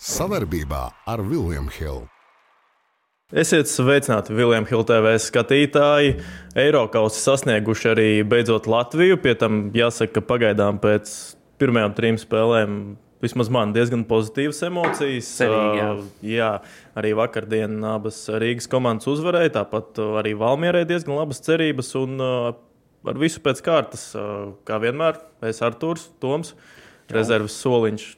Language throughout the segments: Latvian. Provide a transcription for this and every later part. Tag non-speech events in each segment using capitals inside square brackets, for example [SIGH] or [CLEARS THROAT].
Savarbībā ar Vilniņu Hildu. Esiet sveicināti, Viljams Hiltēvē skatītāji. Eiropausi sasnieguši arī beidzot Latviju. Pie tam jāsaka, ka pagaidām pēc pirmajām trim spēlēm vismaz man diezgan pozitīvas emocijas. Cerīgi, jā. Uh, jā, arī vakardien abas Rīgas komandas uzvarēja, tāpat uh, arī Valmierai diezgan labas cerības. Un, uh, ar visu pēc kārtas, uh, kā vienmēr, es Artūrs Toms, rezerves soliņš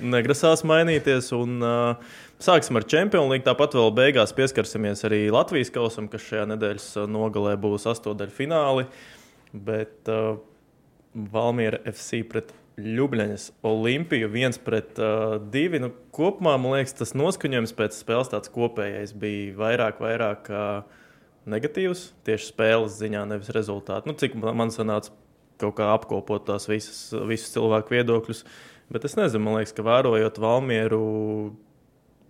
negrasās mainīties. Un, uh, Sāksim ar Champions League. Tāpat vēl beigās pieskarsimies arī Latvijas kausam, kas šajā nedēļas uh, nogalē būs astotdaļu fināli. Bet uh, Valmiera FC pret Ljubljaņas Olimpiju viens pret uh, divi. Nu, kopumā man liekas, tas noskaņojums pēc spēles tāds kopējais bija vairāk, vairāk uh, negatīvs. Tieši spēles ziņā, nevis rezultātu. Nu, cik man sanāca kaut kā apkopot tās visas, visus cilvēku viedokļus. Bet es nezinu, man liekas, ka vērojot Valmieru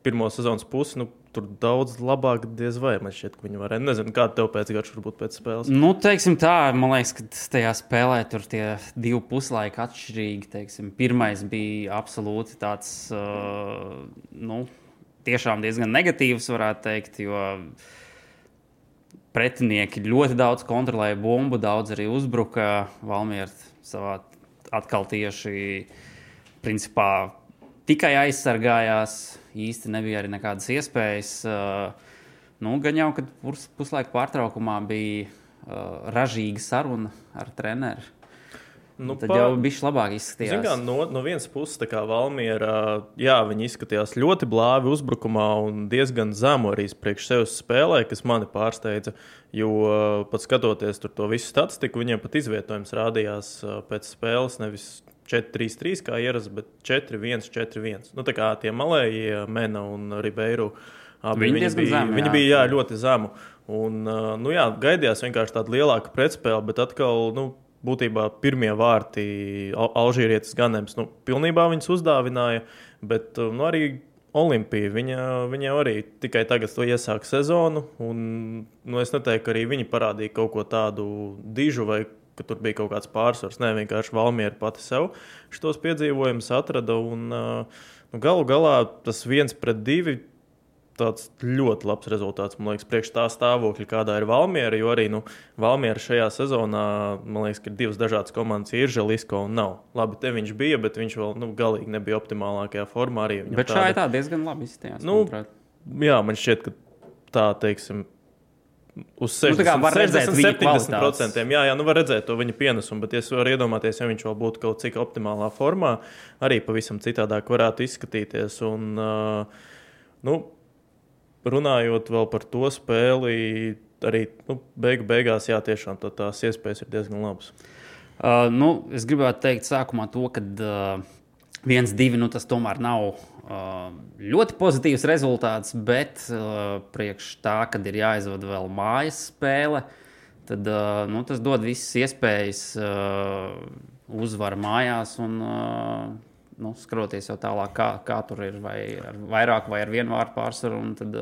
pirmo sezonas pusi, nu, tur daudz labāk diez vai man šķiet, ka viņi varēja. Nezinu, kāda tev pēc garša varbūt pēc spēles. Nu, teiksim tā, man liekas, ka tajā spēlē tur tie divi puslaiki atšķirīgi. Teiksim. Pirmais bija absolūti tāds, uh, nu, tiešām diezgan negatīvs, varētu teikt, jo pretinieki ļoti daudz kontrolēja bumbu, daudz arī uzbruka. Valmieras savā atkal tieši principā tikai aizsargājās. Īsti nebija arī nekādas iespējas. Uh, nu, gan jau, kad pus, puslaika pārtraukumā bija uh, ražīga saruna ar treneru. Nu, Tad pa- jau bija labāk izskatījās. Kā, no, no vienas puses, tā kā Valmiera, jā, viņi izskatījās ļoti blāvi uzbrukumā un diezgan zemu arī priekš sevis spēlē, kas mani pārsteidza. Jo pat skatoties to visu statistiku, viņiem pat izvietojums rādījās uh, pēc spēles nevis 4-3-3 kā ierasts, bet 4-1-4-1. Nu, tā kā tie malējie, Mena un Ribeiru. Abi, Viņi diezgan bija, zemi, viņi jā. bija jā, ļoti zemu. Un, uh, nu, jā, gaidījās vienkārši tāda lielāka pretspēle, bet atkal nu, būtībā pirmie vārti Al- Alžīrietis Ganems nu, pilnībā viņus uzdāvināja. Bet uh, nu, arī Olimpija, viņa, viņa arī tikai tagad iesāka sezonu. Un, nu, es neteiktu, ka arī viņi parādīja kaut ko tādu dižu vai ka tur bija kaut kāds pārsvars. Nē, vienkārši Valmiera pati sev šos piedzīvojumus atrada. Un, uh, nu, galu galā tas viens pret divi tāds ļoti labs rezultāts, man liekas, priekš tā stāvokļa, kādā ir Valmiera. Jo arī nu, Valmiera šajā sezonā, man liekas, ka ir divas dažādas komandas, ir Želisko un nav. Labi, te viņš bija, bet viņš vēl nu, galīgi nebija optimālākajā formā. Arī viņam Bet šā ir tā diezgan labi izskatījās. Nu, manuprāt. Jā, man šķiet, ka tā, teiksim, uz Nu, tā kā 60, var redzēt 60 viņa 70 kvalitātes. procentiem. Jā, jā, nu var redzēt to viņa pienesumu, bet es varu iedomāties, ja viņš vēl būtu kaut cik optimālā formā, arī pavisam citādāk varētu izskatīties. Un, uh, nu, runājot vēl par to spēli, arī nu, beigu beigās, jā, tiešām tā, tās iespējas ir diezgan labas. Uh, nu, es gribētu teikt, sākumā to, ka uh, viens, divi, nu, tas tomēr nav ļoti pozitīvs rezultāts, bet priekš tā, kad ir jāizvada vēl mājas spēle, tad nu, tas dod visas iespējas uzvaru mājās un nu, skatoties jau tālāk, kā, kā tur ir, vai ar vairāk vai ar vienu vārdu pārsvaru, tad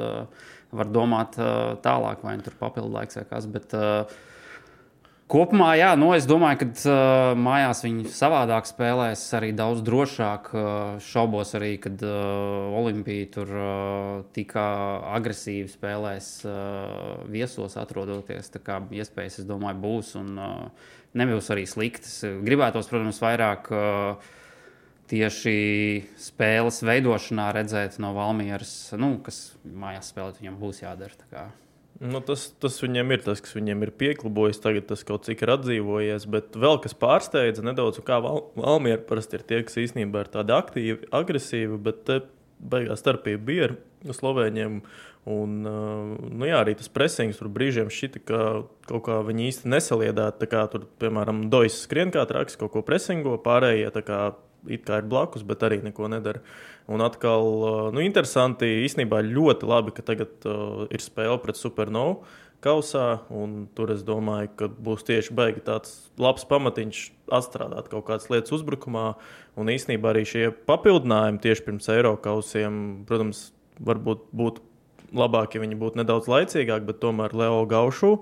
var domāt tālāk, vai nu tur papildu laiks vai kas. Bet, uh, Kopumā, jā, nu, es domāju, ka uh, mājās viņi savādāk spēlēs, arī daudz drošāk. Uh, šaubos arī, kad uh, Olimpija tur uh, tik agresīvi spēlēs uh, viesos, atrodoties. Tā kā iespējas, es domāju, būs un uh, nebūs arī sliktas. Gribētos, protams, vairāk. Uh, Tieši spēles veidošanā redzēt no Valmieras, nu, kas mājās spēlēt, viņam būs jādara. Nu, tas, tas viņiem ir tas, kas viņiem ir pieklibojis. Tagad tas kaut cik ir atdzīvojies. Bet vēl kas pārsteidza nedaudz, kā Val Valmiera parasti ir tie, kas īstenībā ir tādi aktīvi, agresīvi, bet beigās starpība bija ar Slovēņiem. Un, uh, nu jā, arī tas presings tur brīžiem šķita, ka kaut kā viņi īsti nesaliedāt. Tā kā tur, piemēram, Dojas skrien kā traks, kaut ko presingo, pārējie kā kā ir blakus, bet arī neko nedara. Un atkal, uh, nu, interesanti, īstenībā ļoti labi, ka tagad uh, ir spēle pret Supernovu kausā. Tur es domāju, ka būs tieši baigi tāds labs pamatiņš atstrādāt kaut kādas lietas uzbrukumā. Un īstenībā arī šie papildinājumi tieši pirms Eiropausiem, protams, varbūt būtu labāk, ja viņi būtu nedaudz laicīgāki, bet tomēr Leo Gaušu.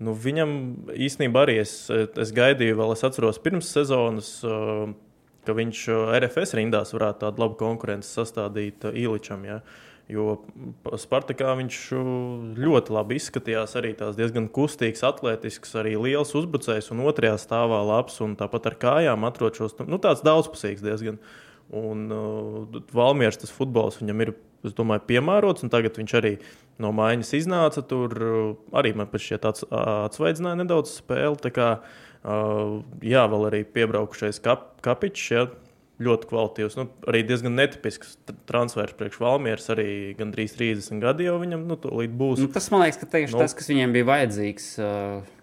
Nu, viņam īstenībā arī es, es gaidīju, vēl es atceros pirms sezonas. Uh, ka viņš RFS rindās varētu tādu labu konkurenci sastādīt Iličam. Ja? Jo Spartakā viņš ļoti labi izskatījās. Arī tās diezgan kustīgs, atletisks, arī liels uzbrucējs un otrajā stāvā labs. Tāpat ar kājām atrodas nu, tāds daudzpusīgs diezgan. Un uh, Valmieras tas futbols viņam ir, es domāju, piemērots. Tagad viņš arī no mājas iznāca. Tur uh, arī man šķiet tāds atsvaidzināja nedaudz spēli. Uh, jā, vēl arī piebraukušais kap, kapičs. Ja, ļoti kvalitīvs. Nu, arī diezgan netipisks transfers priekš Valmieras. Arī gandrīz 30 gadi jau viņam nu, būs. Nu, tas man liekas, ka tieši nu, tas, kas viņiem bija vajadzīgs,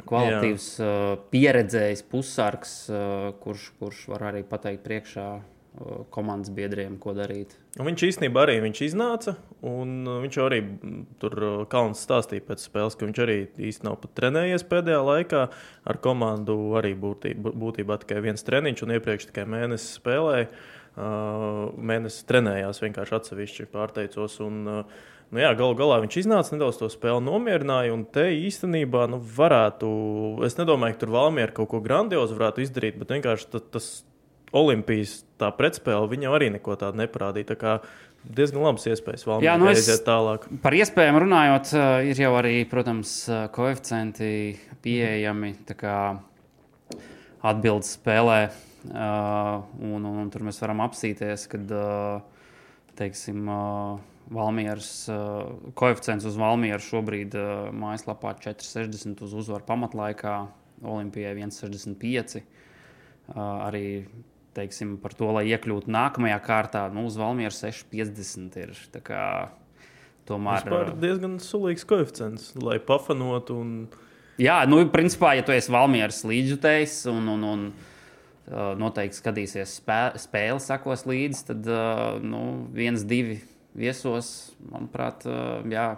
kvalitīvs, jā. pieredzējis pussargs, kurš, kurš var arī pateikt priekšā komandas biedriem, ko darīt. Un viņš īstenībā arī viņš iznāca, un viņš arī tur Kalns stāstīja pēc spēles, ka viņš arī īstenībā nav pat trenējies pēdējā laikā. Ar komandu arī būtībā, būtībā tikai viens treniņš, un iepriekš tikai mēnesis spēlēja. Uh, mēnesis trenējās vienkārši atsevišķi, pārteicos. Un, uh, Nu jā, galu galā viņš iznāca nedaudz to spēli, nomierināja. Un te īstenībā nu, varētu, es nedomāju, ka tur Valmiera kaut ko grandiozu varētu izdarīt, bet vienkārši tas, tas Olimpijas tā pretspēle viņam arī neko tādu neparādīja. Tā kā diezgan labas iespējas vēl Jā, nu aiziet tālāk. Par iespējām runājot, eh, ir jau arī, protams, eh, koeficienti pieejami. Atbildes spēlē, un, un, un tur mēs varam apsīties, kad teiksim, Valmieras koeficients uz Valmieru šobrīd mājaslapā 4,60 uz uzvaru pamatlaikā, Olimpijai 1,65. Uh, arī teiksim, par to, lai iekļūtu nākamajā kārtā, nu, uz Valmieras 6,50 ir. Kā, tomēr tas ir diezgan sulīgs koeficients, lai pafanotu. Un... Jā, nu, principā, ja tu esi Valmieras līdzjutējs un, un, un uh, noteikti skatīsies spē, spēli, sekos līdzi, tad uh, nu, viens, divi viesos, manuprāt, uh, jā,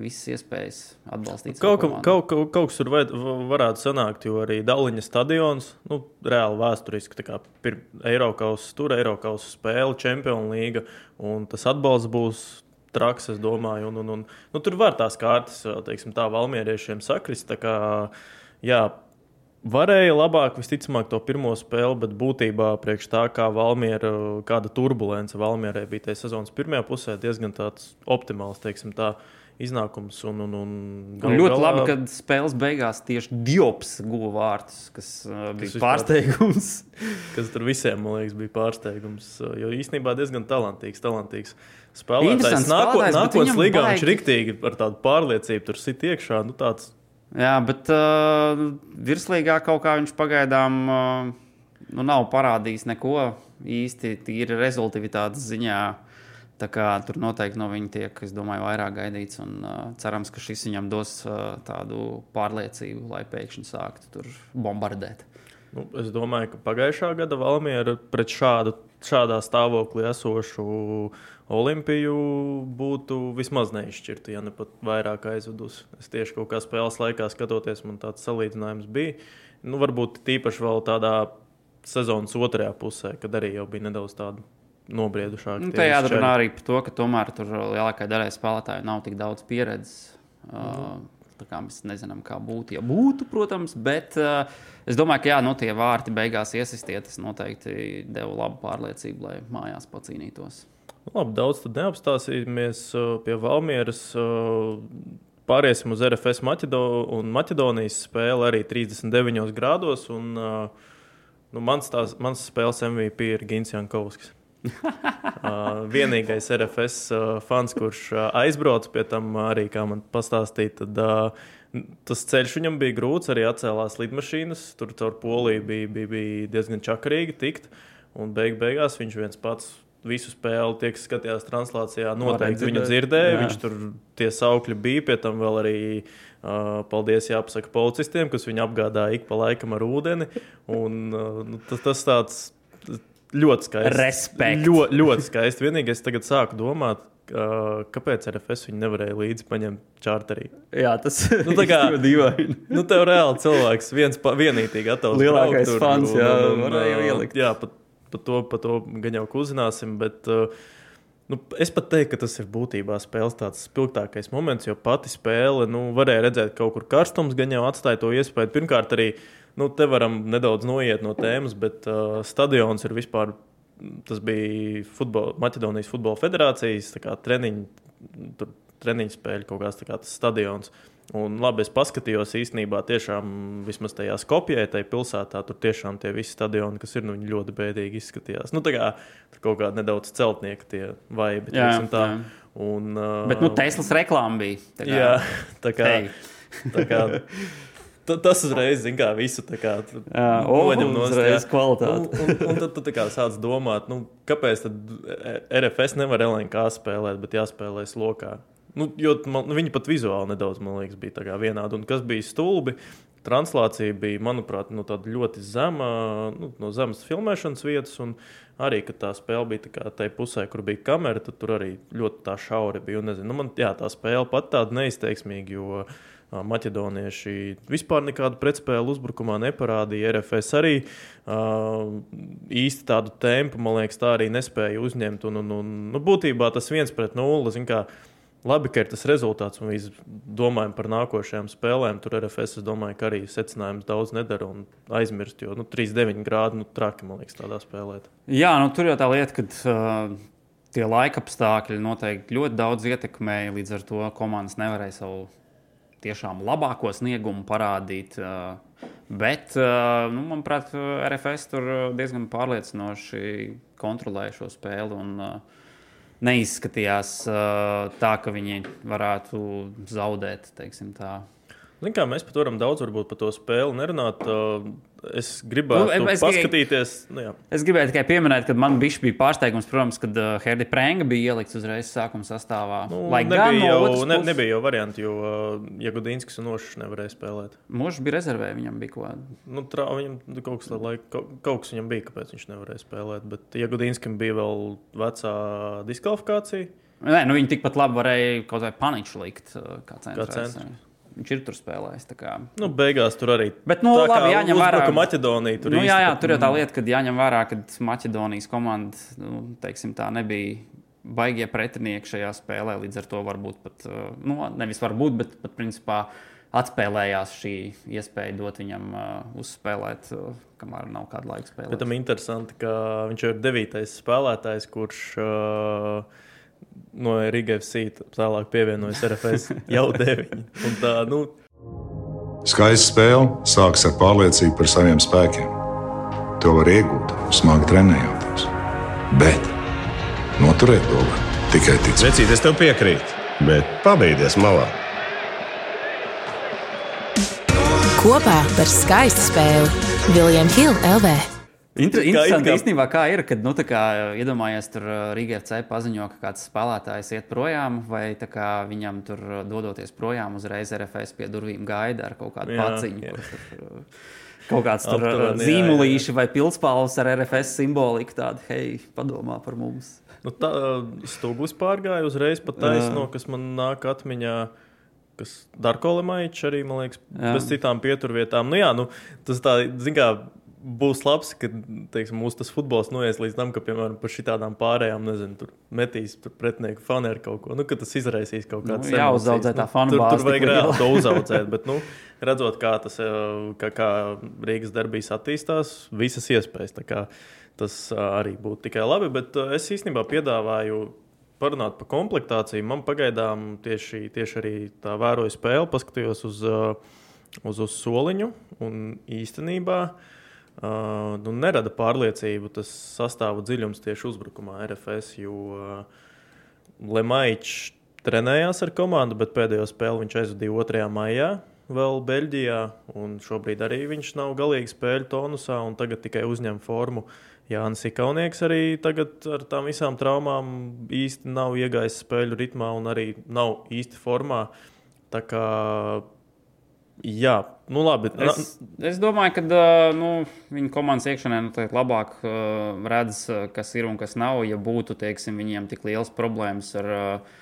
visas iespējas atbalstīt. Kaut, ka, kaut, kaut, kaut kas tur vai, varētu sanākt, jo arī Daliņa stadions, nu, reāli vēsturiski, kā Eiropas tur, Eiropas spēle, Čempionu līga, un tas atbalsts būs traks, es domāju. Un, un, un, nu, tur var tās kārtas, teiksim, tā valmieriešiem sakrist. Tā kā, jā, varēja labāk, visticamāk, to pirmo spēli, bet būtībā priekš tā, kā Valmiera, kāda turbulence Valmierai bija tajā sezonas pirmajā pusē, diezgan tāds optimāls, teiksim tā iznākums. Un, un, un, un ļoti galā... labi, ka spēles beigās tieši Diops guva vārdus, kas uh, bija kas pārsteigums. [LAUGHS] kas tur visiem, man liekas, bija pārsteigums. Uh, jo īstenībā diezgan talantīgs, talantīgs spēlētājs. Nāko, nākotnes līgā baigi... viņš riktīgi ar tādu pārliecību tur sit iekšā. Nu, tāds... Jā, bet uh, virslīgā kaut kā viņš pagaidām uh, nu, nav parādījis neko īsti tīri rezultātivitātes ziņā. Uh, Tā kā tur noteikti no viņa tiek, es domāju, vairāk gaidīts. Un, uh, cerams, ka šis viņam dos uh, tādu pārliecību, lai pēkšņi sāktu tur bombardēt. Nu, es domāju, ka pagājušā gada Valmiera pret šādu, šādā stāvoklī esošu Olimpiju būtu vismaz neizšķirta, ja ne pat vairāk aizvedusi. Es tieši kaut kā spēles laikā skatoties, man tāds salīdzinājums bija. Nu, varbūt tīpaši vēl tādā sezonas otrajā pusē, kad arī bija nedaudz tāda nobriedušāki. Nu, tā jādara arī par to, ka tomēr tur lielākajai daļai spēlētāju nav tik daudz pieredzes. Mm. Uh, kā mēs nezinām, kā būtu. Ja būtu, protams, bet uh, es domāju, ka jā, no nu, tie vārti beigās iesistie. Tas noteikti deva labu pārliecību, lai mājās pacīnītos. Labi, daudz tad neapstāsimies pie Valmieras. Uh, pāriesim uz RFS Maķedo un Maķedonijas spēli arī 39 grādos. Un, uh, nu, mans, tās, mans spēles MVP ir Gins Jankovskis [LAUGHS] uh, vienīgais RFS uh, fans, kurš uh, aizbrauca pie tam arī, kā man pastāstīja, tad uh, tas ceļš viņam bija grūts, arī atcēlās lidmašīnas, tur caur Poliju bija, bija, bija diezgan čakarīgi tikt, un beig beigās viņš viens pats visu spēli, tie, kas skatījās translācijā, noteikti viņu dzirdēja. Viņš tur tie saukļi bija, pie tam vēl arī uh, paldies jāpasaka policistiem, kas viņu apgādāja ik pa laikam ar ūdeni. Un, uh, nu, tas, tas tāds Ļoti skaisti. Respekt. Ļoti, ļoti skaisti. Vienīgais, tagad sāku domāt, uh, kāpēc RFS viņi nevarēja līdzi paņemt čārterī. Jā, tas nu, [LAUGHS] tā kā dīvaini. nu, tev reāli cilvēks viens pa, vienīgi gatavs. Lielākais fans, jā, un, un, varēja uh, ielikt. Jā, pat pa to, pa to gan jau uzzināsim, bet uh, Nu, es pat teiktu, ka tas ir būtībā spēles tāds spilgtākais moments, jo pati spēle, nu, varēja redzēt, ka kaut kur karstums gan jau atstāja to iespēju. Pirmkārt, arī nu, te varam nedaudz noiet no tēmas, bet uh, stadions ir vispār. Tas bija futbol, Maķedonijas Futbola Federācijas treniņu, treniņu spēļu kaut kāds kā, stadions. Un, labi, es paskatījos īstenībā, tiešām vismaz tajā Skopjē, tajā pilsētā, tur tiešām tie visi stadioni, kas ir nu, ļoti bēdīgi izskatījās. Nu, tā kā tur kaut kāda nedaudz celtnieka tie vaibi. Jā, tā. Jā. Un, uh, Bet, nu, Teslas reklāma bija. Tā kā, jā, [LAUGHS] tā kā. Tā kā [LAUGHS] Tas uzreiz, zina, kā visu tā kā noņem no zemes kvalitātes. Un, un, un tad tu kā sāc domāt, nu, kāpēc tad RFS nevar LNK spēlēt, bet jāspēlē slokā. Nu, jo man, nu, viņi pat vizuāli nedaudz, man liekas, bija vienādi. Un kas bija stulbi, translācija bija, manuprāt, nu, ļoti zema, nu, no zemes filmēšanas vietas. Arī, tā spēle bija tā tajā pusē, kur bija kamera, tad tur arī ļoti tā šauri bija. Un, nezinu, nu, man jā, tā spēle pat tāda neizteiksmīga. Jo, Maķedonieši vispār nekādu pretspēlu uzbrukumā neparādīja. RFS arī īsti tādu tempu, man liekas, tā arī nespēja uzņemt. Un, un, un, nu, būtībā tas viens pret nulli. Labi, ka ir tas rezultāts, un mēs domājam par nākošajām spēlēm. Tur RFS, es domāju, ka arī secinājums daudz nedara un aizmirst, jo nu, 3,9 grādi nu, traki, man liekas, tādā spēlēt. Jā, nu, tur jau tā lieta, ka uh, tie laika apstākļi noteikti ļoti daudz ietekmēja. Līdz ar to komandas nevarēja savu tiešām labāko sniegumu parādīt. Bet, nu, manuprāt, RFS tur diezgan pārliecinoši kontrolēja šo spēli. Un, neizskatījās tā, ka viņi varētu zaudēt. Zin, kā, mēs pat varam daudz par to spēli nerunāt. Es gribēju nu, es, paskatīties. Nu, jā. es gribēju tikai pieminēt, ka man bija pārsteigums, protams, kad uh, Herdi Prēnga bija ielikts uzreiz sākuma sastāvā. Nu, Lai nebija, jau, ne, nebija jau varianti, jo uh, Jagudīnskis un Ošs nevarēja spēlēt. Mošs bija rezervē, viņam bija kāda. Nu, trā, viņam kaut kas, laik, kaut, kaut kas viņam bija, kāpēc viņš nevarēja spēlēt. Bet Jagudīnskim bija vēl vecā diskvalifikācija. Nē, nu, viņi tikpat labi varēja kaut kādā paniču likt. Uh, kā centrs. Viņš ir tur spēlējis. Nu, beigās tur arī. Bet, nu, labi, jāņem vērā, ka Maķedonija tur nu, jā, jā, tur ir tā lieta, ka jāņem vērā, ka Maķedonijas komanda nu, teiksim, tā nebija baigie pretinieki šajā spēlē. Līdz ar to varbūt pat, uh, nu, nevis varbūt, bet pat principā atspēlējās šī iespēja dot viņam uh, uzspēlēt, uh, kamēr nav kāda laika spēlēt. Bet tam interesanti, ka viņš ir devītais spēlētājs, kurš. Uh, no Rīgas sīta tālāk pievienojas RFS [LAUGHS] jau deviņi. Un tā, nu... Skaista spēle sākas ar pārliecību par saviem spēkiem. To var iegūt, smagi trenējoties. Bet noturēt to var tikai ticēt. Vecīt, es tev piekrītu, bet pabeigties malā. Kopā par skaistu spēli Viljams Hilde LV. Inter, interesanti kā, īstenībā, kā ir, kad, nu, kā, iedomājies, tur uh, Rīgā FC paziņo, ka kāds spēlētājs iet projām, vai kā, viņam tur uh, dodoties projām, uzreiz RFS pie durvīm gaida ar kaut kādu jā, paciņu. Jā. Tur, uh, kaut kāds tur Aptuveni, zīmolīši jā, jā. vai pilspāvs ar RFS simboliku, tādu, hei, padomā par mums. Nu, tā stūglis pārgāja uzreiz pa taisno, kas man nāk atmiņā kas Darko Lemaičs arī, man liekas, jā. bez citām pieturvietām. Nu, jā, nu, tas tā, zin kā, būs labs, ka teiksim, mūsu tas futbols noies līdz tam, ka, piemēram, par šitām pārējām, nezinu, tur metīs tur pretinieku fanu ar kaut ko. Nu, ka tas izraisīs kaut kādu nu, fanu nu, tur, tur vajag reāli to [LAUGHS] uzaudzēt, bet, nu, redzot, kā tas, eh, kā, kā Rīgas darbīs attīstās, visas iespējas. Kā, tas eh, arī būtu tikai labi, bet eh, es īstenībā piedāvāju parunāt par komplektāciju. Man pagaidām tieši, tieši arī tā vēroja spēle, paskatījos uz, uz, uz soliņu un īstenībā. Uh, Uh, nu, nerada pārliecību tas sastāvu dziļums tieši uzbrukumā RFS, jo uh, Lemaičs trenējās ar komandu, bet pēdējo spēli viņš aizvadīja 2. maijā. Vēl Beļģijā, šobrīd arī viņš nav galīgi spēļu tonusā, un tagad tikai uzņem formu. Jānis Ikaunieks arī tagad ar tām visām traumām īsti nav iegājis spēļu ritmā un arī nav īsti formā. Tā kā Jā, nu labi. Es, es domāju, ka nu, viņa komandas iekšienē nu, labāk uh, redz, kas ir un kas nav. Ja būtu teiksim, viņiem tik liels problēmas ar uh,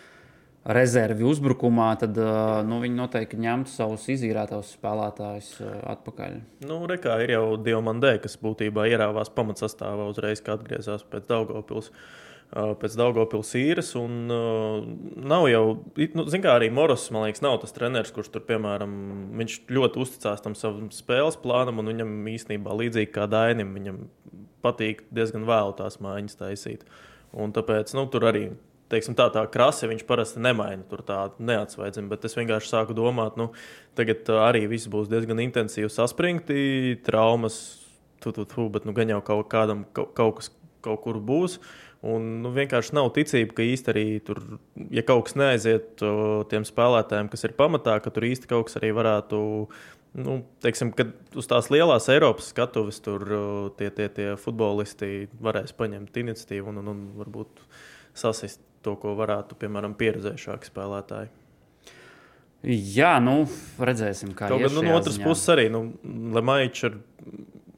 rezervi uzbrukumā, tad uh, nu, viņi noteikti ņemtu savus izīrētos spēlētājus uh, atpakaļ. Nu, rekā ir jau Dievmandē, kas būtībā ierāvās pamatsastāvā uzreiz, kad atgriezās pēc Daugopils. Pēc Daugopils īres. Un, uh, nav jau, nu, zin kā arī Moros, man liekas, nav tas treneris, kurš tur, piemēram, viņš ļoti uzticās tam savam spēles plānam, un viņam īstenībā līdzīgi kā Dainim, viņam patīk diezgan vēlu tās mājiņas taisīt. Un tāpēc nu, tur arī teiksim, tā, tā krāsa viņš parasti nemaina. Tur tā neatsvaidzina, bet es vienkārši sāku domāt, nu, tagad arī viss būs diezgan intensīvi saspringti, traumas, tu, tu, tu, bet nu, gan jau kaut, kādam, kaut, kaut kas kaut kur būs. Un, nu, vienkārši nav ticība, ka īsti arī tur, ja kaut kas neaiziet tiem spēlētājiem, kas ir pamatā, ka tur īsti kaut kas arī varētu. Nu, teiksim, kad uz tās lielās Eiropas skatuves tur tie, tie, tie futbolisti varēs paņemt iniciatīvu un, un, un varbūt sasist to, ko varētu, piemēram, pieredzējušāki spēlētāji. Jā, nu, redzēsim, kā tas ir. Nu, no otras puses, arī nu, Lemaičs ar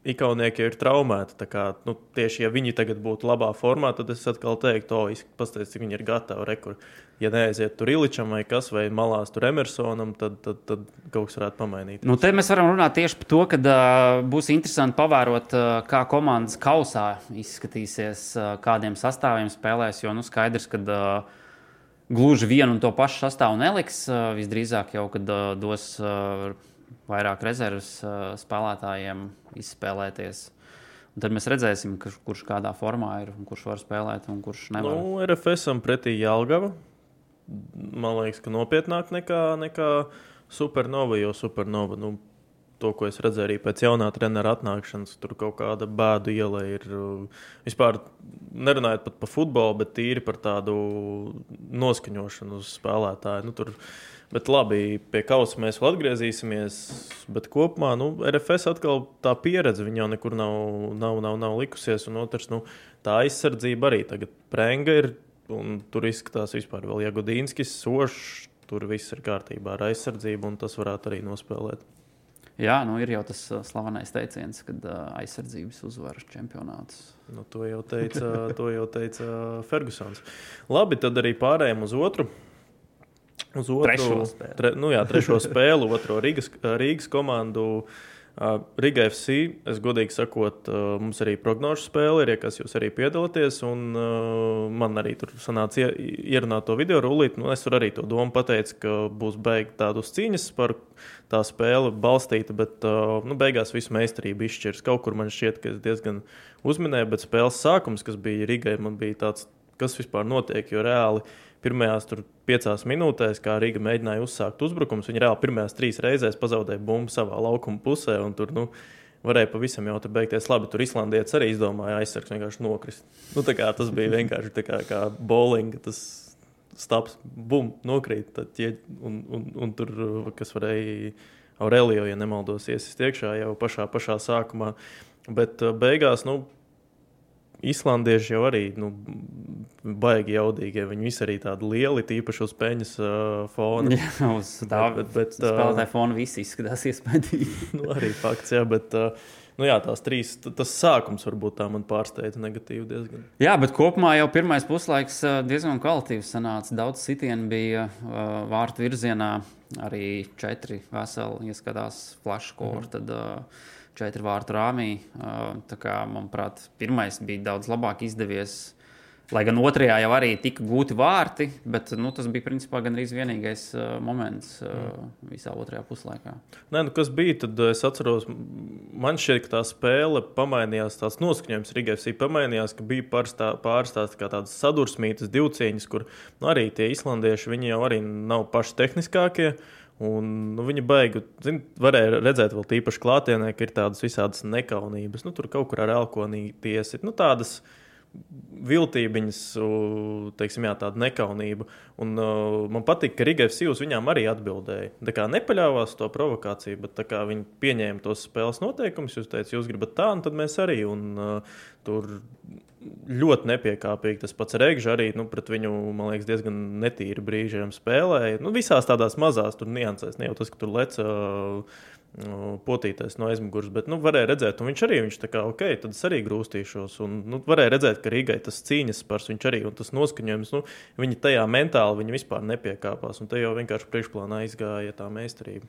Ikaunieki ir traumēti. Kā, nu, tieši ja viņi tagad būtu labā formā, tad es atkal teiktu, o, paskatieties, cik viņi ir gatavi. Rekur. Ja neaiziet tur Iličam vai kas, vai malās tur Emersonam, tad, tad, tad kaut kas varētu pamainīt. Nu, te mēs varam runāt tieši par to, ka uh, būs interesanti pavērot, uh, kā komandas kausā izskatīsies, uh, kādiem sastāviem spēlēs. Jo nu, skaidrs, ka uh, gluži vienu un to pašu sastāvu neliks. Uh, visdrīzāk jau, kad uh, dos. Uh, vairāk rezerves uh, spēlētājiem izspēlēties. Un tad mēs redzēsim, kurš, kurš kādā formā ir un kurš var spēlēt un kurš nevar. Nu, RFSam pretī Jālgava. Man liekas, ka nopietnāk nekā, nekā Supernova, jo Supernova. Nu, To, ko es redzēju arī pēc jaunā trenera atnākšanas, tur kaut kāda bēdu iela ir. Vispār nerunājot pat par futbolu, bet tīri par tādu noskaņošanu uz spēlētāju. Nu, tur Bet labi, pie kausa mēs vēl atgriezīsimies. Bet kopumā nu, RFS atkal tā pieredze jau nekur nav, nav, nav, nav likusies. Un otrs, nu, tā aizsardzība arī tagad prēnga ir. Tur izskatās vispār vēl Jagodīnskis, Sošs. Tur viss ir kārtībā ar aizsardzību, un tas varētu arī nospēlēt. Jā, nu ir jau tas uh, slavenais teiciens, kad uh, aizsardzības uzvaras čempionāts. Nu, to jau teica, to jau teica Fergusons. Labi, tad arī pārējām uz otru uz otru trešo spēli. Tre, nu jā, trešo spēli, otro Rīgas, Rīgas komandu. Riga FC, es godīgi sakot, mums arī prognožu spēle ir, ja kas jūs arī piedalāties. Un, man arī tur sanāca ierunāt to video rullīt. Nu, es tur arī to domu pateicu, ka būs beigta tādas cīņas par tā spēli balstīta, bet nu, beigās visu meistarību izšķirs. Kaut kur man šķiet, ka es diezgan uzminēju, bet spēles sākums, kas bija Rigai, man bija tāds, kas vispār notiek, jo reāli pirmajās piecās minūtēs, kā Riga mēģināja uzsākt uzbrukumus, viņi reāli pirmajās trīs reizēs pazaudēja bumbu savā laukuma pusē. Tur, nu, varēja pavisam jau tur beigties. Labi, tur Islandietis arī izdomāja aizsargs vienkārši nokrist. Nu, tas bija vienkārši kā, kā bowling. Tas stāps, bum, nokrīt. Tad, ja, un, un, un tur, kas varēja Aurelio, ja nemaldos, iesist iekšā jau pašā, pašā sākumā. Bet beigās, nu, Islandieši jau arī nu, baigi jaudīgi. Viņi visi arī tādi lieli, tīpaši uz peņas uh, fona. [LAUGHS] Jā, uz tā bet, bet, uh, spēlētāja fona visi izskatās iespaidīgi. [LAUGHS] nu, arī fakts, jā, bet. Uh, Nu jā, tās trīs, tas sākums varbūt tā man pārsteidza negatīvi diezgan. Jā, bet kopumā jau pirmais puslaiks diezgan kvalitīvs sanāca. Daudz sitienu bija uh, vārtu virzienā, arī četri veseli ieskatās flashcore. Mm. Tad, uh, četru vārtu rāmī. Tā manuprāt, pirmais bija daudz labāk izdevies. Lai gan otrajā jau arī tika gūti vārti, bet nu, tas bija principā gandrīz vienīgais uh, moments uh, visā otrajā puslaikā. Nē, nu, kas bija, tad es atceros, man šķiet, ka tā spēle pamainījās, tās noskaņojums Rīgas pamainījās, ka bija pāris kā tādas sadursmītas divcīņas, kur nu, arī tie islandieši, viņi jau arī nav paši tehniskākie. Uh, Un, nu, viņa baigi, zin, varēja redzēt, vēl tīpaši klātienē, ka ir tādas visādas nekaunības. Nu, tur kaut kur ar elkonīti iesit. Nu, tādas viltībiņas, teiksim, jā, tāda nekaunība. Un, uh, man patīk, ka Rigai Sīvs viņām arī atbildēja. Tā kā nepaļāvās to provokāciju, bet viņi pieņēma tos spēles noteikumus. Jūs teicāt, jūs gribat tā, un tad mēs arī. Un, uh, tur ļoti nepiekāpīgi. Tas pats Rēgžs arī nu, pret viņu, man liekas, diezgan netīri brīžiem spēlēja. Nu, visās tādās mazās niansēs, ne jau tas, ka tur lec. Uh, potīties no aizmugures, bet nu, varēja redzēt, un viņš arī viņš tā kā, ok, tad es arī grūstīšos. Un, nu, varēja redzēt, ka Rīgai tas cīņas spars, viņš arī un tas noskaņojums, nu, viņi tajā mentāli viņi vispār nepiekāpās, un te jau vienkārši priekšplānā izgāja tā meistarība.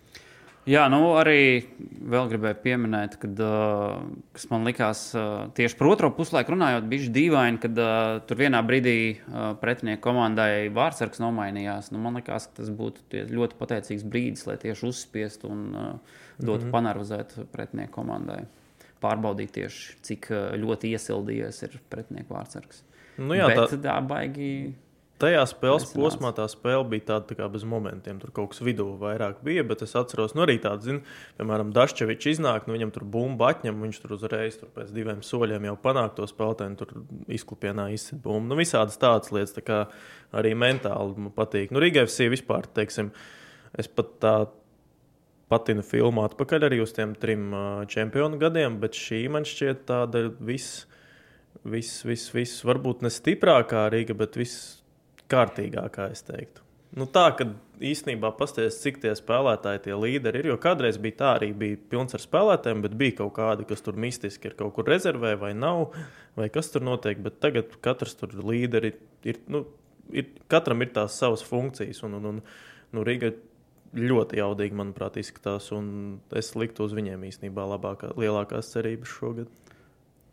Jā, nu arī vēl gribēju pieminēt, kad, uh, kas man likās uh, tieši par otro puslaiku runājot, bija dīvaini, kad uh, tur vienā brīdī uh, pretinieku komandai vārdsargs nomainījās. Nu, man liekas, ka tas būtu ļoti pateicīgs brīdis, lai tieši uzspiestu un uh, dotu mm -hmm. panarvizēt pretinieku komandai. Pārbaudīt tieši, cik uh, ļoti iesildījies ir pretinieku vārdsargs. Nu jā, Bet tā, tā baigi Tajā spēles Nesanāc. posmā tā spēle bija tāda tā kā bez momentiem. Tur kaut kas vidū vairāk bija, bet es atceros, nu arī tādu, zinu, piemēram, Daščevičs iznāk, nu viņam tur bumba atņem, viņš tur uzreiz tur pēc diviem soļiem jau panāk to spēlētāju, tur izklupienā izsit bumbu. Nu, visādas tādas lietas, tā kā arī mentāli man patīk. Nu, Rīgai FC vispār, teiksim, es pat tā patinu filmu atpakaļ arī uz tiem trim čempionu gadiem, bet šī man šķiet tāda viss, viss, viss, vis, varbūt ne stiprākā Rīga, bet viss kārtīgākā, es teiktu. Nu, tā, ka īstenībā pastāstīs, cik tie spēlētāji, tie līderi ir. Jo kādreiz bija tā, arī bija pilns ar spēlētājiem, bet bija kaut kādi, kas tur mistiski ir kaut kur rezervē vai nav, vai kas tur notiek. Bet tagad katrs tur līderi ir, nu, ir katram ir tās savas funkcijas. Un, un, un, nu, Riga ļoti jaudīgi, manuprāt, izskatās. Es liktu uz viņiem īstenībā labākā, lielākās cerības šogad.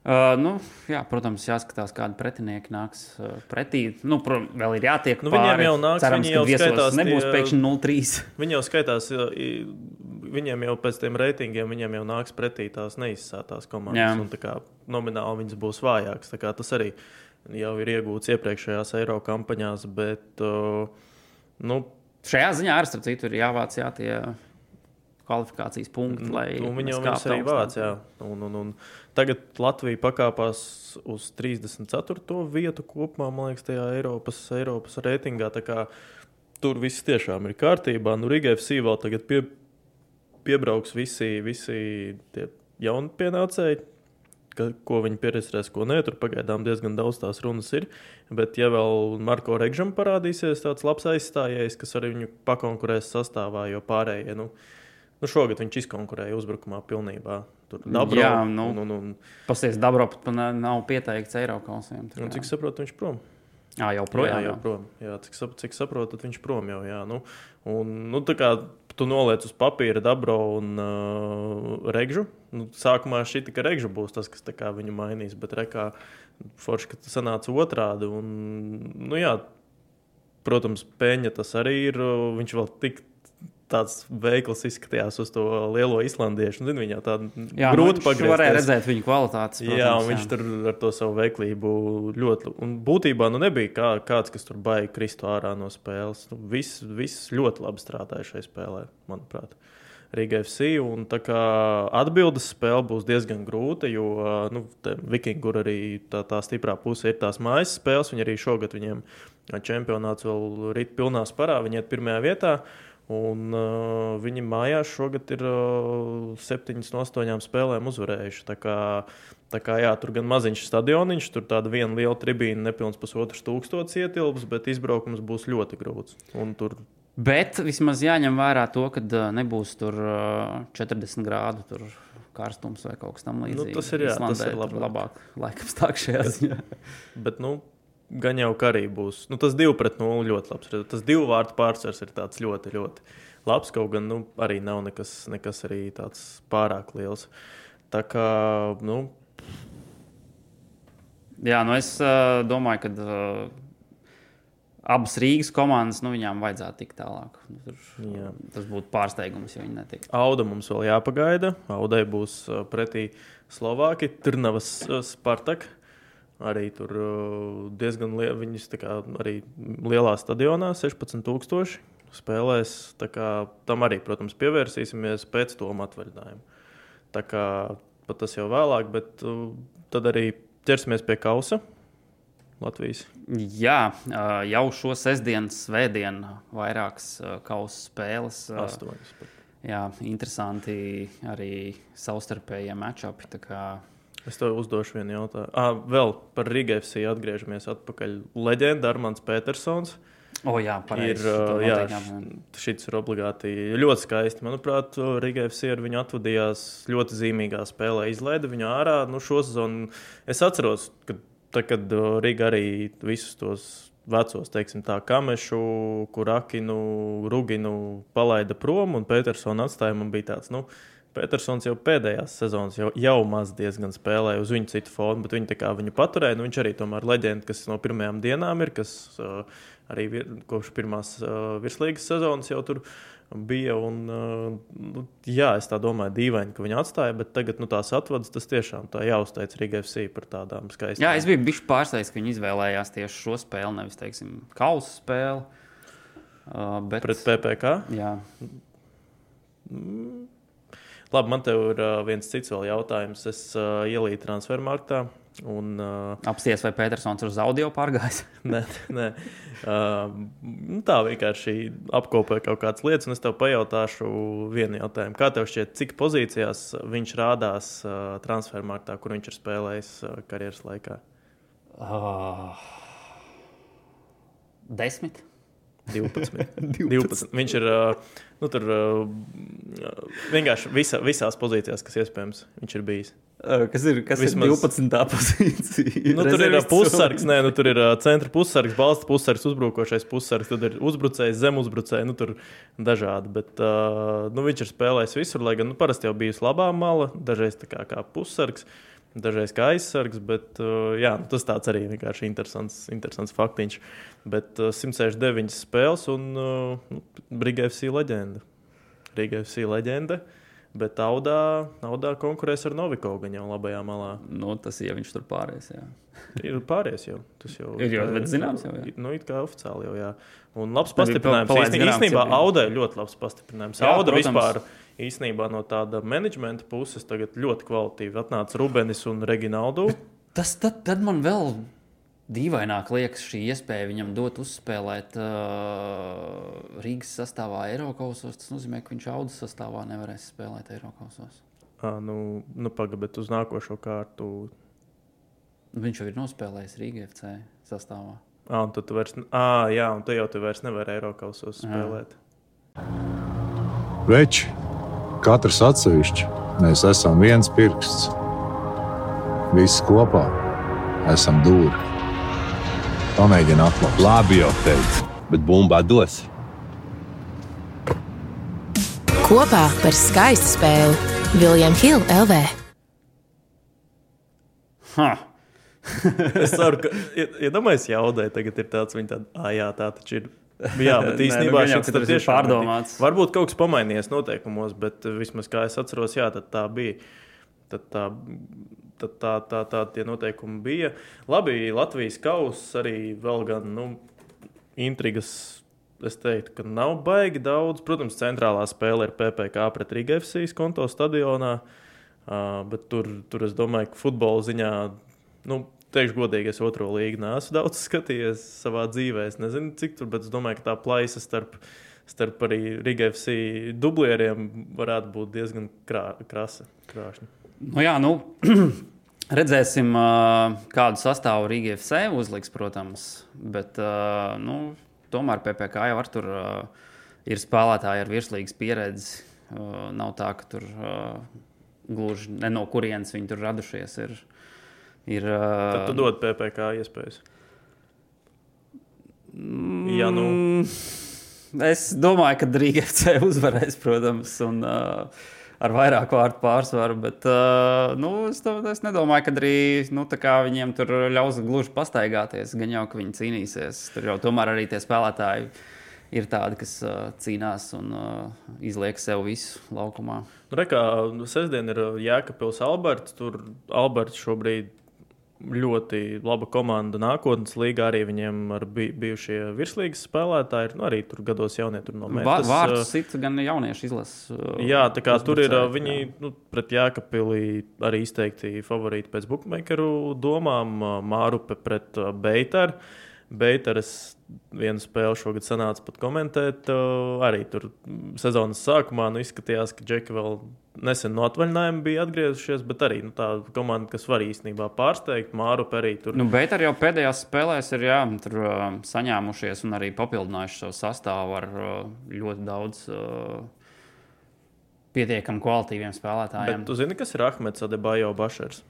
Uh, nu, jā, protams, jāskatās, kāda pretinieka nāks uh, pretī. Nu, pro, vēl ir jātiek nu, viņiem pāri. jau nāks, Cerams, viņi jau skaitās, nebūs pēkšņi 0-3. [LAUGHS] Viņi jau skaitās, viņiem jau pēc tiem reitingiem viņiem jau nāks pretī tās neizsātās komandas. Un, kā, nomināli viņas būs vājākas. Tas arī jau ir iegūts iepriekšējās eiro kampaņās. Bet, uh, nu, Šajā ziņā ar starp citu ir jāvāc jā, tie kvalifikācijas punkti. Nu, viņi jau arī vāc. Jā. Un, un, un, Tagad Latvija pakāpās uz 34. vietu kopumā, man liekas, tajā Eiropas, Eiropas reitingā. Tur viss tiešām ir kārtībā. Nu, Riga FC vēl tagad pie, piebrauks visi, visi jauni pienācēji. Ka, ko viņi pieredzēs, ko nē, tur pagaidām diezgan daudz tās runas ir. Bet, ja vēl Marko Regžam parādīsies tāds labs aizstājējs, kas arī viņu pakonkurēs sastāvā, jo pārējie, nu, nu šogad viņš izkonkurēja uzbrukumā pilnībā. Tur Dabro, Jā, nu, un, un, un, Pasties, Dabro pat nav pieteikts Eiropausiem. Un, cik saprotu, viņš prom. Jā, jau projām. Jā, jau prom. Jā, cik, sap, cik saprotu, viņš prom jau. Jā, nu, un, nu, tā kā tu noliec uz papīra Dabro un uh, Regžu. Nu, sākumā šī tikai Regžu būs tas, kas viņu mainīs, bet rekā forši, ka tas sanāca otrādi. Un, nu, jā, protams, Peņa tas arī ir. Viņš vēl tik tāds veikls izskatījās uz to lielo islandiešu. Zinu, viņa tāda jā, grūti pagriezt. Viņš varēja redzēt viņa kvalitātes. Protams, jā, un viņš jā. tur ar to savu veiklību ļoti. Un būtībā nu, nebija kā, kāds, kas tur baigi kristu ārā no spēles. Nu, viss, viss ļoti labi strādāja šajā spēlē, manuprāt. Riga FC. Un tā kā atbildes spēle būs diezgan grūta, jo nu, Vikingu arī tā, tā stiprā puse ir tās mājas spēles. Viņi arī šogad viņiem čempionāts vēl rīt pilnā sparā, viņi iet pirmajā vietā. Uh, Un, uh, viņi mājās šogad ir uh, septiņas no astoņām spēlēm uzvarējuši. Tā kā, tā kā, jā, tur gan maziņš stadioniņš, tur tāda viena liela tribīna, nepilns pusotrs tūkstotis ietilps, bet izbraukums būs ļoti grūts. Un tur Bet vismaz jāņem vērā to, ka uh, nebūs tur uh, 40 grādu tur karstums vai kaut kas tamlīdzīgs. Nu, tas ir, jā, Islandē, tas ir labāk. labāk laikapstākļi šajā ziņā. Bet, nu, gan jau ka arī būs. Nu, tas divi pret nulli ļoti labs. Tas divu vārtu pārsvars ir ļoti, ļoti labs. Kaut gan nu, arī nav nekas, nekas arī tāds pārāk liels. Tā kā, nu. Jā, nu es uh, domāju, ka uh, abas Rīgas komandas, nu, viņām vajadzētu tikt tālāk. Nu, tur, Jā. tas būtu pārsteigums, ja viņi netiktu. Auda mums vēl jāpagaida. Audai būs pretī Slovāki, Trnavas Spartak arī tur diezgan liela. Viņas arī lielā stadionā, 16,000 spēlēs. Kā, tam arī, protams, pievērsīsimies pēc tam atvaļinājuma. Tā kā tas jau vēlāk, bet tad arī ķersimies pie kausa. Latvijas. Jā, jau šo sestdienu, svētdienu vairākas kausa spēles. Astoņas. Jā, interesanti arī savstarpējie matčupi. Es tev uzdošu vienu jautājumu. Ah, vēl par Rīgas FC atgriežamies atpakaļ. Leģenda Armāns Petersons. O, jā, pareizi. ir, jā, šis ir obligāti ļoti skaisti. Manuprāt, Riga FC ar viņu atvadījās ļoti zīmīgā spēlē. Izlaida viņu ārā. Nu, šo sezonu es atceros, ka tad, kad Riga arī visus tos vecos, teiksim, tā kamešu, kur Akinu, Ruginu palaida prom un Petersona atstāja. Man bija tāds, nu, Petersons jau pēdējās sezonas jau, jau maz diezgan spēlēja uz viņu citu fonu, bet viņi viņu paturēja. Nu, viņš arī tomēr leģenda, kas no pirmajām dienām ir, kas uh, arī vir, kopš pirmās uh, virslīgas sezonas jau tur bija. Un, uh, nu, jā, es tā domāju, dīvaini, ka viņi atstāja, bet tagad nu, tās atvadas, tas tiešām tā jāuzteic Riga FC par tādām skaistām. Jā, es biju bijis pārsteigts, ka viņi izvēlējās tieši šo spēli, nevis, teiksim, kausa spēli. Uh, bet... Pret PPC? Jā. Mm. Labi, man te ir uh, viens cits vēl jautājums. Es uh, ielīju transfermarktā. Un, uh, Apsties, vai Petersons ir uz audio pārgājis? [LAUGHS] nē, nē. Uh, tā vienkārši apkopoja kaut kādas lietas, un es tev pajautāšu vienu jautājumu. Kā tev šķiet, cik pozīcijās viņš rādās uh, transfermarktā, kur viņš ir spēlējis uh, karjeras laikā? Uh, desmit. 12. 12. [LAUGHS] Viņš ir nu, tur vienkārši visa, visās pozīcijās, kas iespējams viņš ir bijis. Kas ir, kas Vismaz... ir 12. [LAUGHS] pozīcija? Nu, tur ir pussargs, nē, nu, tur ir centra pussargs, balsta pussargs, uzbrukošais pussargs, tad ir uzbrucējs, zemuzbrucējs, nu, tur dažādi. Bet uh, nu, viņš ir spēlējis visur, lai gan nu, parasti jau bijusi labā mala, dažreiz kā, kā pussargs. Uh, dažreiz kā aizsargs, bet uh, jā, nu, tas tāds arī vienkārši interesants, interesants faktiņš. Bet uh, 169 spēles un uh, nu, Briga FC leģenda. Briga FC leģenda. Bet Audā, Audā konkurēs ar Novikovu jau labajā malā. Nu, tas ja viņš tur pāries. Jā. [LAUGHS] ir pāries jau. Tas jau ir. jau bet zināms, jau. Jā. Nu, it kā oficiāli jau, jā. Un labs pastiprinājums. Īstenībā Audai ļoti labs pastiprinājums. Jā, Auda protams. vispār īstenībā no tāda menedžmenta puses tagad ļoti kvalitīvi atnāca Rubenis un Reginaldu. Tas tad, tad man vēl dīvaināk liekas šī iespēja viņam dot uzspēlēt uh, Rīgas sastāvā Eiropasos. Tas nozīmē, ka viņš audzes sastāvā nevarēs spēlēt Eiropasos. Nu, nu pagaidi, bet uz nākošo kārtu. Viņš jau ir nospēlējis Rīgas FC sastāvā. À, un tad tu vairs, à, jā, un tu jau tu vairs nevari Eiropasos spēlēt. Veči, Katrs atsevišķi mēs esam viens pirksts. Visi kopā esam dūri. Pamēģini atklāt. Labi, jau teicu, bet bumbā dos. Kopā par skaistu spēli Viljams Hilde LV. Ha. [LAUGHS] es ceru, ka, iedomājieties, ja jaudai tagad ir tāds, viņa tāda, ah, jā, tā taču ir [LAUGHS] Jā, bet īstenībā Nē, nu, šis ir pārdomāts. Varbūt kaut kas pamainījies noteikumos, bet vismaz kā es atceros, jā, tā bija. Tad tā, tad tā, tā, tā tie noteikumi bija. Labi, Latvijas kausa arī vēl gan nu, intrigas. Es teiktu, ka nav baigi daudz. Protams, centrālā spēle ir PPC pret Riga FC konto stadionā. Uh, bet tur, tur es domāju, ka futbola ziņā nu, teikšu, godīgi, es otro līgu neesmu daudz [LAUGHS] skatījies savā dzīvē. Es nezinu, cik tur, bet es domāju, ka tā plaisa starp, starp arī Riga FC dublieriem varētu būt diezgan krā, krasa. Krāšņa. Nu, jā, nu, [CLEARS THROAT] redzēsim, kādu sastāvu Riga FC uzliks, protams. Bet, nu, tomēr PPC jau tur ir spēlētāji ar virslīgas pieredzi. Nav tā, ka tur gluži no kurienes viņi tur radušies. Ir, Ir, Tad tu dod PPC iespējas. Mm, ja, nu. Es domāju, ka Rīga FC uzvarēs, protams, un uh, ar vairāk vārdu pārsvaru. Bet uh, nu, es, to, es nedomāju, ka arī nu, viņiem tur ļaus gluži pastaigāties. Gan jau, ka viņi cīnīsies. Tur jau tomēr arī tie spēlētāji ir tādi, kas uh, cīnās un uh, izliek sev visu laukumā. Nu, Rekā, nu, sestdien ir Jēkabils Alberts. Tur Alberts šobrīd ļoti laba komanda nākotnes līgā. Arī viņiem ir bijušie virslīgas spēlētāji. Nu, arī tur gados jaunie tur no Mēnesis. Vārds cits gan jauniešu izlases. Jā, tā kā tur ir viņi nu, pret Jākapilī arī izteikti favorīti pēc bookmakeru domām. Mārupe pret Beitaru. Beitaras vienu spēli šogad sanāca pat komentēt. Arī tur sezonas sākumā nu, izskatījās, ka Džeki vēl nesen no atvaļinājuma bija atgriezušies, bet arī nu, tā komanda, kas var īstenībā pārsteigt, Māru arī tur. Nu, bet arī jau pēdējās spēlēs ir jā, tur, uh, saņēmušies un arī papildinājuši savu sastāvu ar uh, ļoti daudz. Uh, Pietiekami kvalitīviem spēlētājiem. Bet tu zini, kas ir Ahmeds Adebayo Bašers?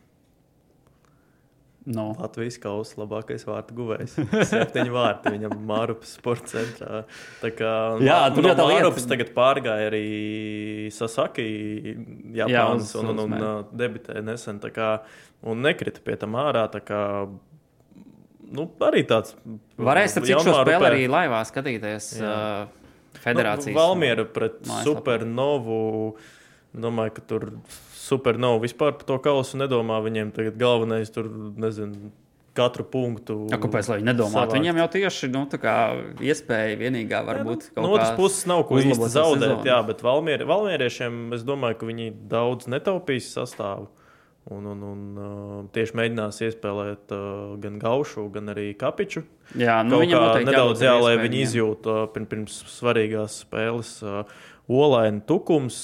Nu, Latvijas kausa labākais vārtu guvējs. Septiņi vārti viņam Mārupas sporta centrā. Tā kā Jā, tur no jau tā lieta- Mārupas tagad pārgāja arī Sasaki, Jā, Japāns, uz- un, un, un mēģi. uh, debitēja nesen. Kā, un nekrita pie tam ārā. tā Kā, nu, arī tāds. varēs ar cik šo spēli arī laivā skatīties Jā. uh, federācijas. Nu, Valmiera pret supernovu. Domāju, ka tur supernovu vispār par to kausu nedomā. Viņiem tagad galvenais tur, nezinu, katru punktu. Ja, kāpēc lai viņi nedomātu? savākt. Viņam jau tieši nu, tā kā iespēja vienīgā varbūt No otras puses, nav ko īsti zaudēt. sezonu. Jā, bet Valmier, Valmieriešiem es domāju, ka viņi daudz netaupīs sastāvu. Un, un, un uh, tieši mēģinās iespēlēt uh, gan Gaušu, gan arī Kapiču. Jā, nu, Kaut viņam nedaudz jā, lai viņi izjūtu uh, pirms, pirms svarīgās spēles. Uh, Olaina tukums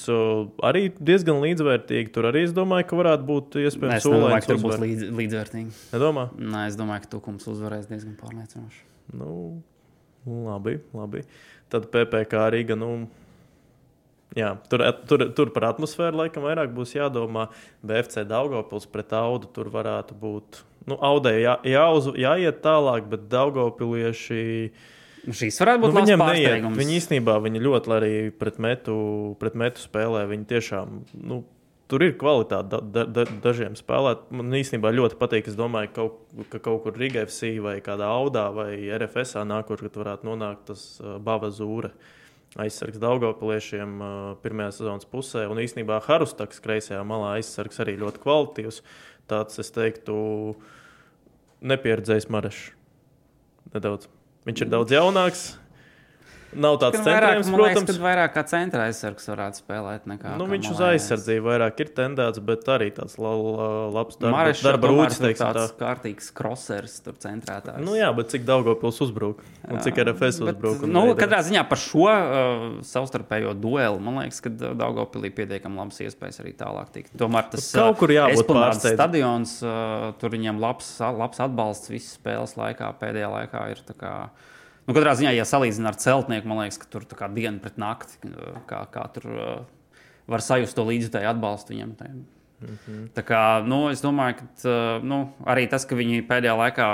arī diezgan līdzvērtīgi. Tur arī es domāju, ka varētu būt iespējams Es Olains ka tur būs līdz, līdzvērtīgi. Nedomā? Nē, es domāju, ka Tukums uzvarēs diezgan pārliecinoši. Nu, labi, labi. Tad PPC Rīga. Nu, jā, tur, tur, tur par atmosfēru laikam vairāk būs jādomā. BFC Daugopils pret Audu tur varētu būt. Nu, Audai jā, jāuz, jāiet tālāk, bet Daugopilieši. Nu, šīs varētu būt Nu, viņam neiet. Viņi īstenībā viņi ļoti arī pret metu, pret metu spēlē. Viņi tiešām. Nu, Tur ir kvalitāte da, da, da, dažiem spēlētājiem. Man īstenībā ļoti patīk. Domāju, kaut, ka kaut kur Riga FC vai kādā Audā vai RFS nākošais, varētu nonākt tas uh, Bava Zūra aizsargs Daugopiliešiem uh, pirmajā sezonas pusē. Un īstenībā Harustaks kreisajā malā aizsargs arī ļoti kvalitīvs. Tāds, es teiktu, nepieredzējis Marešs. Nedaudz. Viņš ir daudz jaunāks. Nav tāds centrējums, liekas, protams. kad vairāk kā centra aizsargs varētu spēlēt. Nekā, Nu, viņš uz aizsardzību vairāk ir tendēts, bet arī tāds la, la, labs darba, Marešs darba rūcis. teiksim tā. tāds kārtīgs krosers, tur centrētājs. Nu, jā, bet cik Daugopils uzbruk un cik RFS Bet, uzbruk. nu, veidā. katrā ziņā par šo uh, savstarpējo dueli man liekas, ka Daugopilī pietiekami labas iespējas arī tālāk tikt. Tomēr tas Kaut kur jābūt pārsteidzam. stadions, uh, tur viņam labs, labs atbalsts visas spēles laikā, pēdējā laikā ir. tā Kā, nu, katrā ziņā, ja salīdzinām ar celtnieku, man liekas, ka tur tā kā diena pret nakti, kā, kā tur uh, var sajust to līdzjutēju atbalstu viņam. Tā, Mhm. Tā kā, nu, es domāju, ka uh, nu, arī tas, ka viņi pēdējā laikā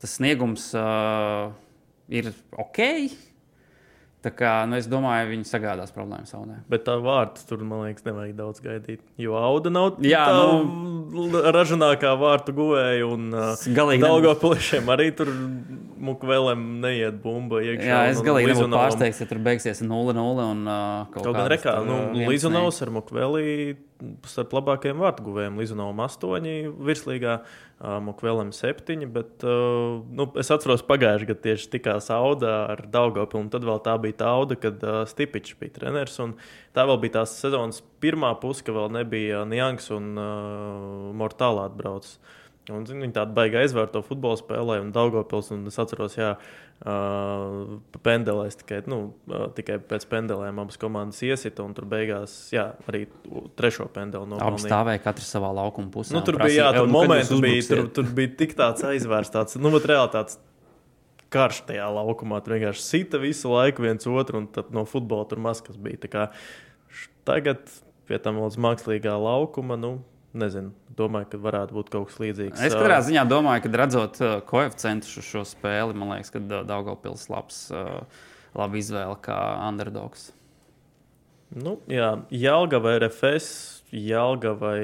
tas sniegums uh, ir ok. Tā kā, nu, es domāju, viņi sagādās problēmas saudē. Bet tā vārds tur, man liekas, nevajag daudz gaidīt. Jo Auda nav Jā, tā nu- ražanākā vārtu guvēja. Un Daugopiliešiem arī tur mukvēlēm neiet bumba iekšā. Jā, es galīgi Lizunovam- pārsteigts, ja tur beigsies 0-0 un uh, kaut Kaut gan rekā, nu, Lizunovs ar Mukveli starp labākajiem vārtguvējiem. Lizunovam 8 virslīgā, Mukvelim 7, bet nu, es atceros pagājušajā gadā tieši tikās Auda ar Daugopilu, un tad vēl tā bija tā Auda, kad Stipičs bija treneris, un tā vēl bija tās sezonas pirmā puse, ka vēl nebija Niangs un uh, Mortālā atbraucis. Un, zin, viņi tādu baigi aizvērtu to futbola spēlē, un Daugopils, un es atceros, jā, uh, pendelēs tikai, nu, uh, tikai pēc pendelēm abas komandas iesita, un tur beigās, jā, arī trešo pendeli Abi nomalnīja. stāvēja katrs savā laukuma pusē. Nu, tur prasīja, bija, jā, "Ev, tur jūs bija, tur, uzbruksiet?" tur bija tik tāds aizvērsts, tāds, nu, bet reāli tāds karš tajā laukumā. Tur vienkārši sita visu laiku viens otru, un no futbola tur maz kas bija. Tagad pie tam uz mākslīgā laukuma, nu, nezinu, domāju, ka varētu būt kaut kas līdzīgs. Es katrā ziņā domāju, ka redzot uh, koeficientus uz šo spēli, man liekas, ka uh, Daugopils labs, uh, laba izvēle kā underdogs. Nu, jā, Jālga vai RFS, Jālga vai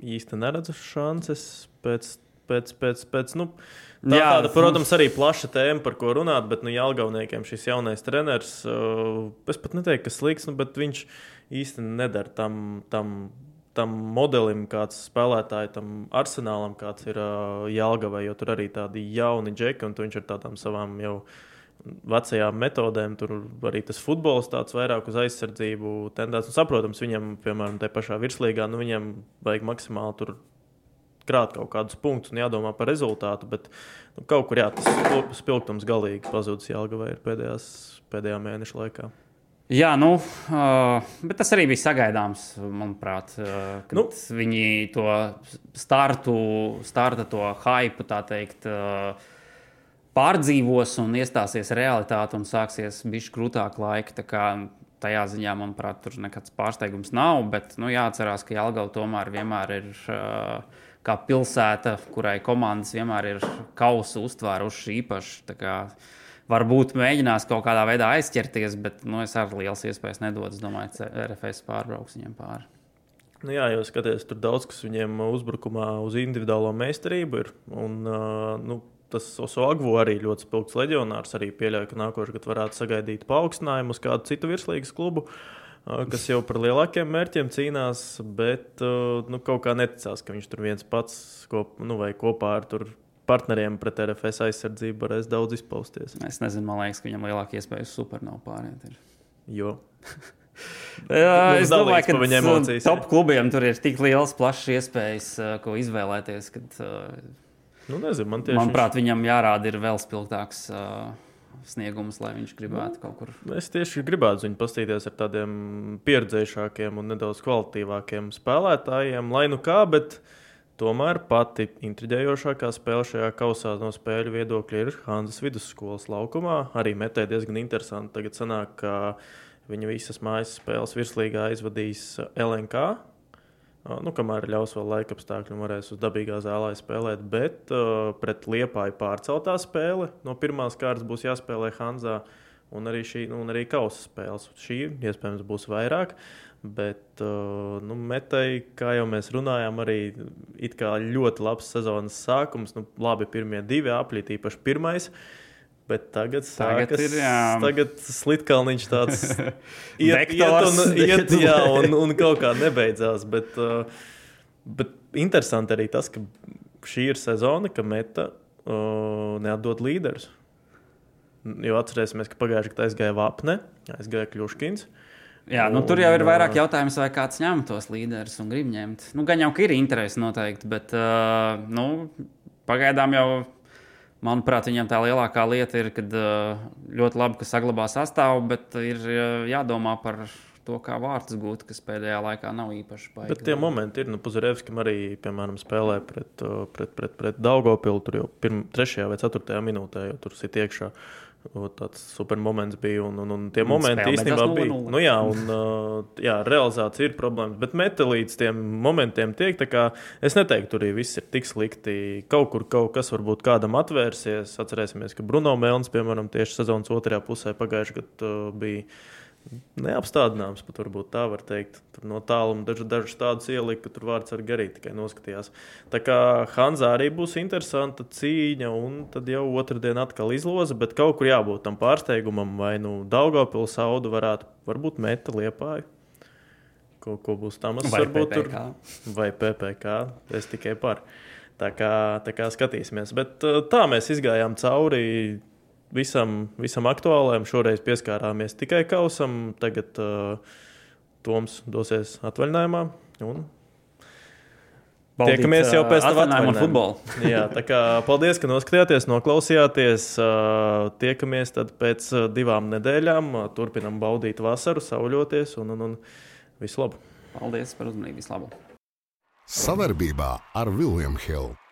īsti neredzu šances pēc, pēc, pēc, pēc nu, tā, Jā, tāda, protams, arī plaša tēma, par ko runāt, bet, nu, Jālgavniekiem šis jaunais treneris, uh, es pat neteiktu, ka slikts, nu, bet viņš īsti nedara tam, tam, tam modelim, kāds spēlētāji, tam arsenālam, kāds ir uh, Jālgavai, jo tur arī tādi jauni džeki, un viņš ir tādām savām jau vecajām metodēm. Tur arī tas futbols tāds vairāk uz aizsardzību tendēts. Un, saprotams, viņam, piemēram, tajā pašā virslīgā, nu, viņam vajag maksimāli tur krāt kaut kādus punktus un jādomā par rezultātu. Bet nu, kaut kur jā, tas spil- spilgtums galīgi pazudis Jālgavai pēdējās, pēdējā mēneša laikā. Jā, nu, uh, bet tas arī bija sagaidāms, manuprāt, uh, kad nu. Viņi to startu, starta to hype, tā teikt, uh, pārdzīvos un iestāsies realitāte un sāksies bišķi grūtāk laika. Tā kā Tajā ziņā, manuprāt, tur nekāds pārsteigums nav. Bet nu, jāatcerās, ka Jālgava tomēr vienmēr ir uh, kā pilsēta, kurai komandas vienmēr ir kausu uztvēruši īpaši. Varbūt mēģinās kaut kādā veidā aizķerties, bet nu, es ar liels iespējas nedodu. Es domāju, ka RFS pārbrauks viņiem pāri. Nu jā, jau skaties, tur daudz kas viņiem uzbrukumā uz individuālo meistarību ir. Un, nu, tas Osogvu arī ļoti spilgts leģionārs. Arī pieļauju, ka nākošais gads varētu sagaidīt paaugstinājumu uz kādu citu virslīgas klubu. Kas jau par lielākiem mērķiem cīnās, bet nu, kaut kā neticās, ka viņš tur viens pats kop, nu, vai kopā ar partneriem pret RFS aizsardzību varēs daudz izpausties. Es nezinu, man liekas, ka viņam lielākā iespēja uz supernovu pāriet. Ir. Jo. [LAUGHS] Jā, es domāju, ka viņam emocijas, top klubiem tur ir tik liels, plašs iespējas, ko izvēlēties. Kad, nu, nezinu, man tieši manuprāt, viņam jārāda ir vēl spilgtāks. Uh, sniegumus, lai viņš gribētu nu, kaut kur. Es tieši gribētu viņu paskatīties ar tādiem pieredzējušākiem un nedaudz kvalitīvākiem spēlētājiem, lai nu kā, bet tomēr pati intriģējošākā spēle šajā kausā no spēļu viedokļa ir Hanzas vidusskolas laukumā. Arī metē diezgan interesanti. Tagad sanāk, ka viņa visas mājas spēles virslīgā aizvadīs LNK nu, kamēr ļaus vēl laika apstākļi, varēs uz dabīgā zālē spēlēt. Bet uh, pret Liepāju pārceltā spēle no pirmās kārtas būs jāspēlē Hanzā. Un arī šī nu, un arī kausa spēles. Šī iespējams būs vairāk. Bet uh, nu, metai, kā jau mēs runājām, arī ļoti labs sezonas sākums. Nu, labi, pirmie divi apli, īpaši pirmais. Uh, Bet tagad, tagad sākas, ir jā. tagad slitkalniņš tāds [LAUGHS] iet, iet, un, iet jā, un, un kaut kā nebeidzās. Bet, uh, bet interesanti arī tas, ka šī ir sezona, ka meta uh, neatdod līderus. Jo atcerēsimies, ka pagājušajā gadā aizgāja Vapne, aizgāja Kļuškins. Jā, nu, tur jau ir vairāk jautājumu, vai kāds ņem tos līderus un grib ņemt. Nu, gan jau ir interesi noteikti, bet uh, nu, pagaidām jau Manuprāt, viņam tā lielākā lieta ir, ka ļoti labi, ka saglabā sastāvu, bet ir jādomā par to, kā vārtus gūt, kas pēdējā laikā nav īpaši baigts. Bet tie momenti ir, nu, Puzarevskim arī, piemēram, spēlē pret, pret, pret, pret Daugopilu, tur jau pirm, trešajā vai ceturtajā minūtē, jau tur sit iekšā. Tāds super moments bija. Un, un, un tie un momenti īstenībā bija. Nu, jā, un, [LAUGHS] jā, realizācija ir problēma. Bet meta līdz tiem momentiem tiek. Es neteiktu, tur viss ir tik slikti. Kaut kur kaut kas varbūt kādam atvērsies. Atcerēsimies, ka Bruno Melns, piemēram, tieši sezonas otrajā pusē pagājušajā gadā bija neapstādināms, pat varbūt tā var teikt. Tur no tāluma dažus daž tādus ielika, ka tur vārds ar garīgi tikai noskatījās. Tā kā Hanzā arī būs interesanta cīņa, un tad jau otrdien atkal izloze, bet kaut kur jābūt tam pārsteigumam, vai nu Daugopils audu varētu, varbūt meta liepāju. Ko, ko būs tam varbūt tur? Vai PPK, es tikai par. Tā kā, tā kā skatīsimies. Bet tā mēs izgājām cauri visam, visam aktuālajam. Šoreiz pieskārāmies tikai kausam, tagad uh, Toms dosies atvaļinājumā. Un Tiekamies jau pēc tam atvaļinājuma. [LAUGHS] Jā, tā kā paldies, ka noskatījāties, noklausījāties. Uh, tiekamies tad pēc uh, divām nedēļām. Uh, turpinam baudīt vasaru, sauļoties un, un, un visu labu. Paldies par uzmanību, visu labu. Savarbībā ar Viljumu Hildu.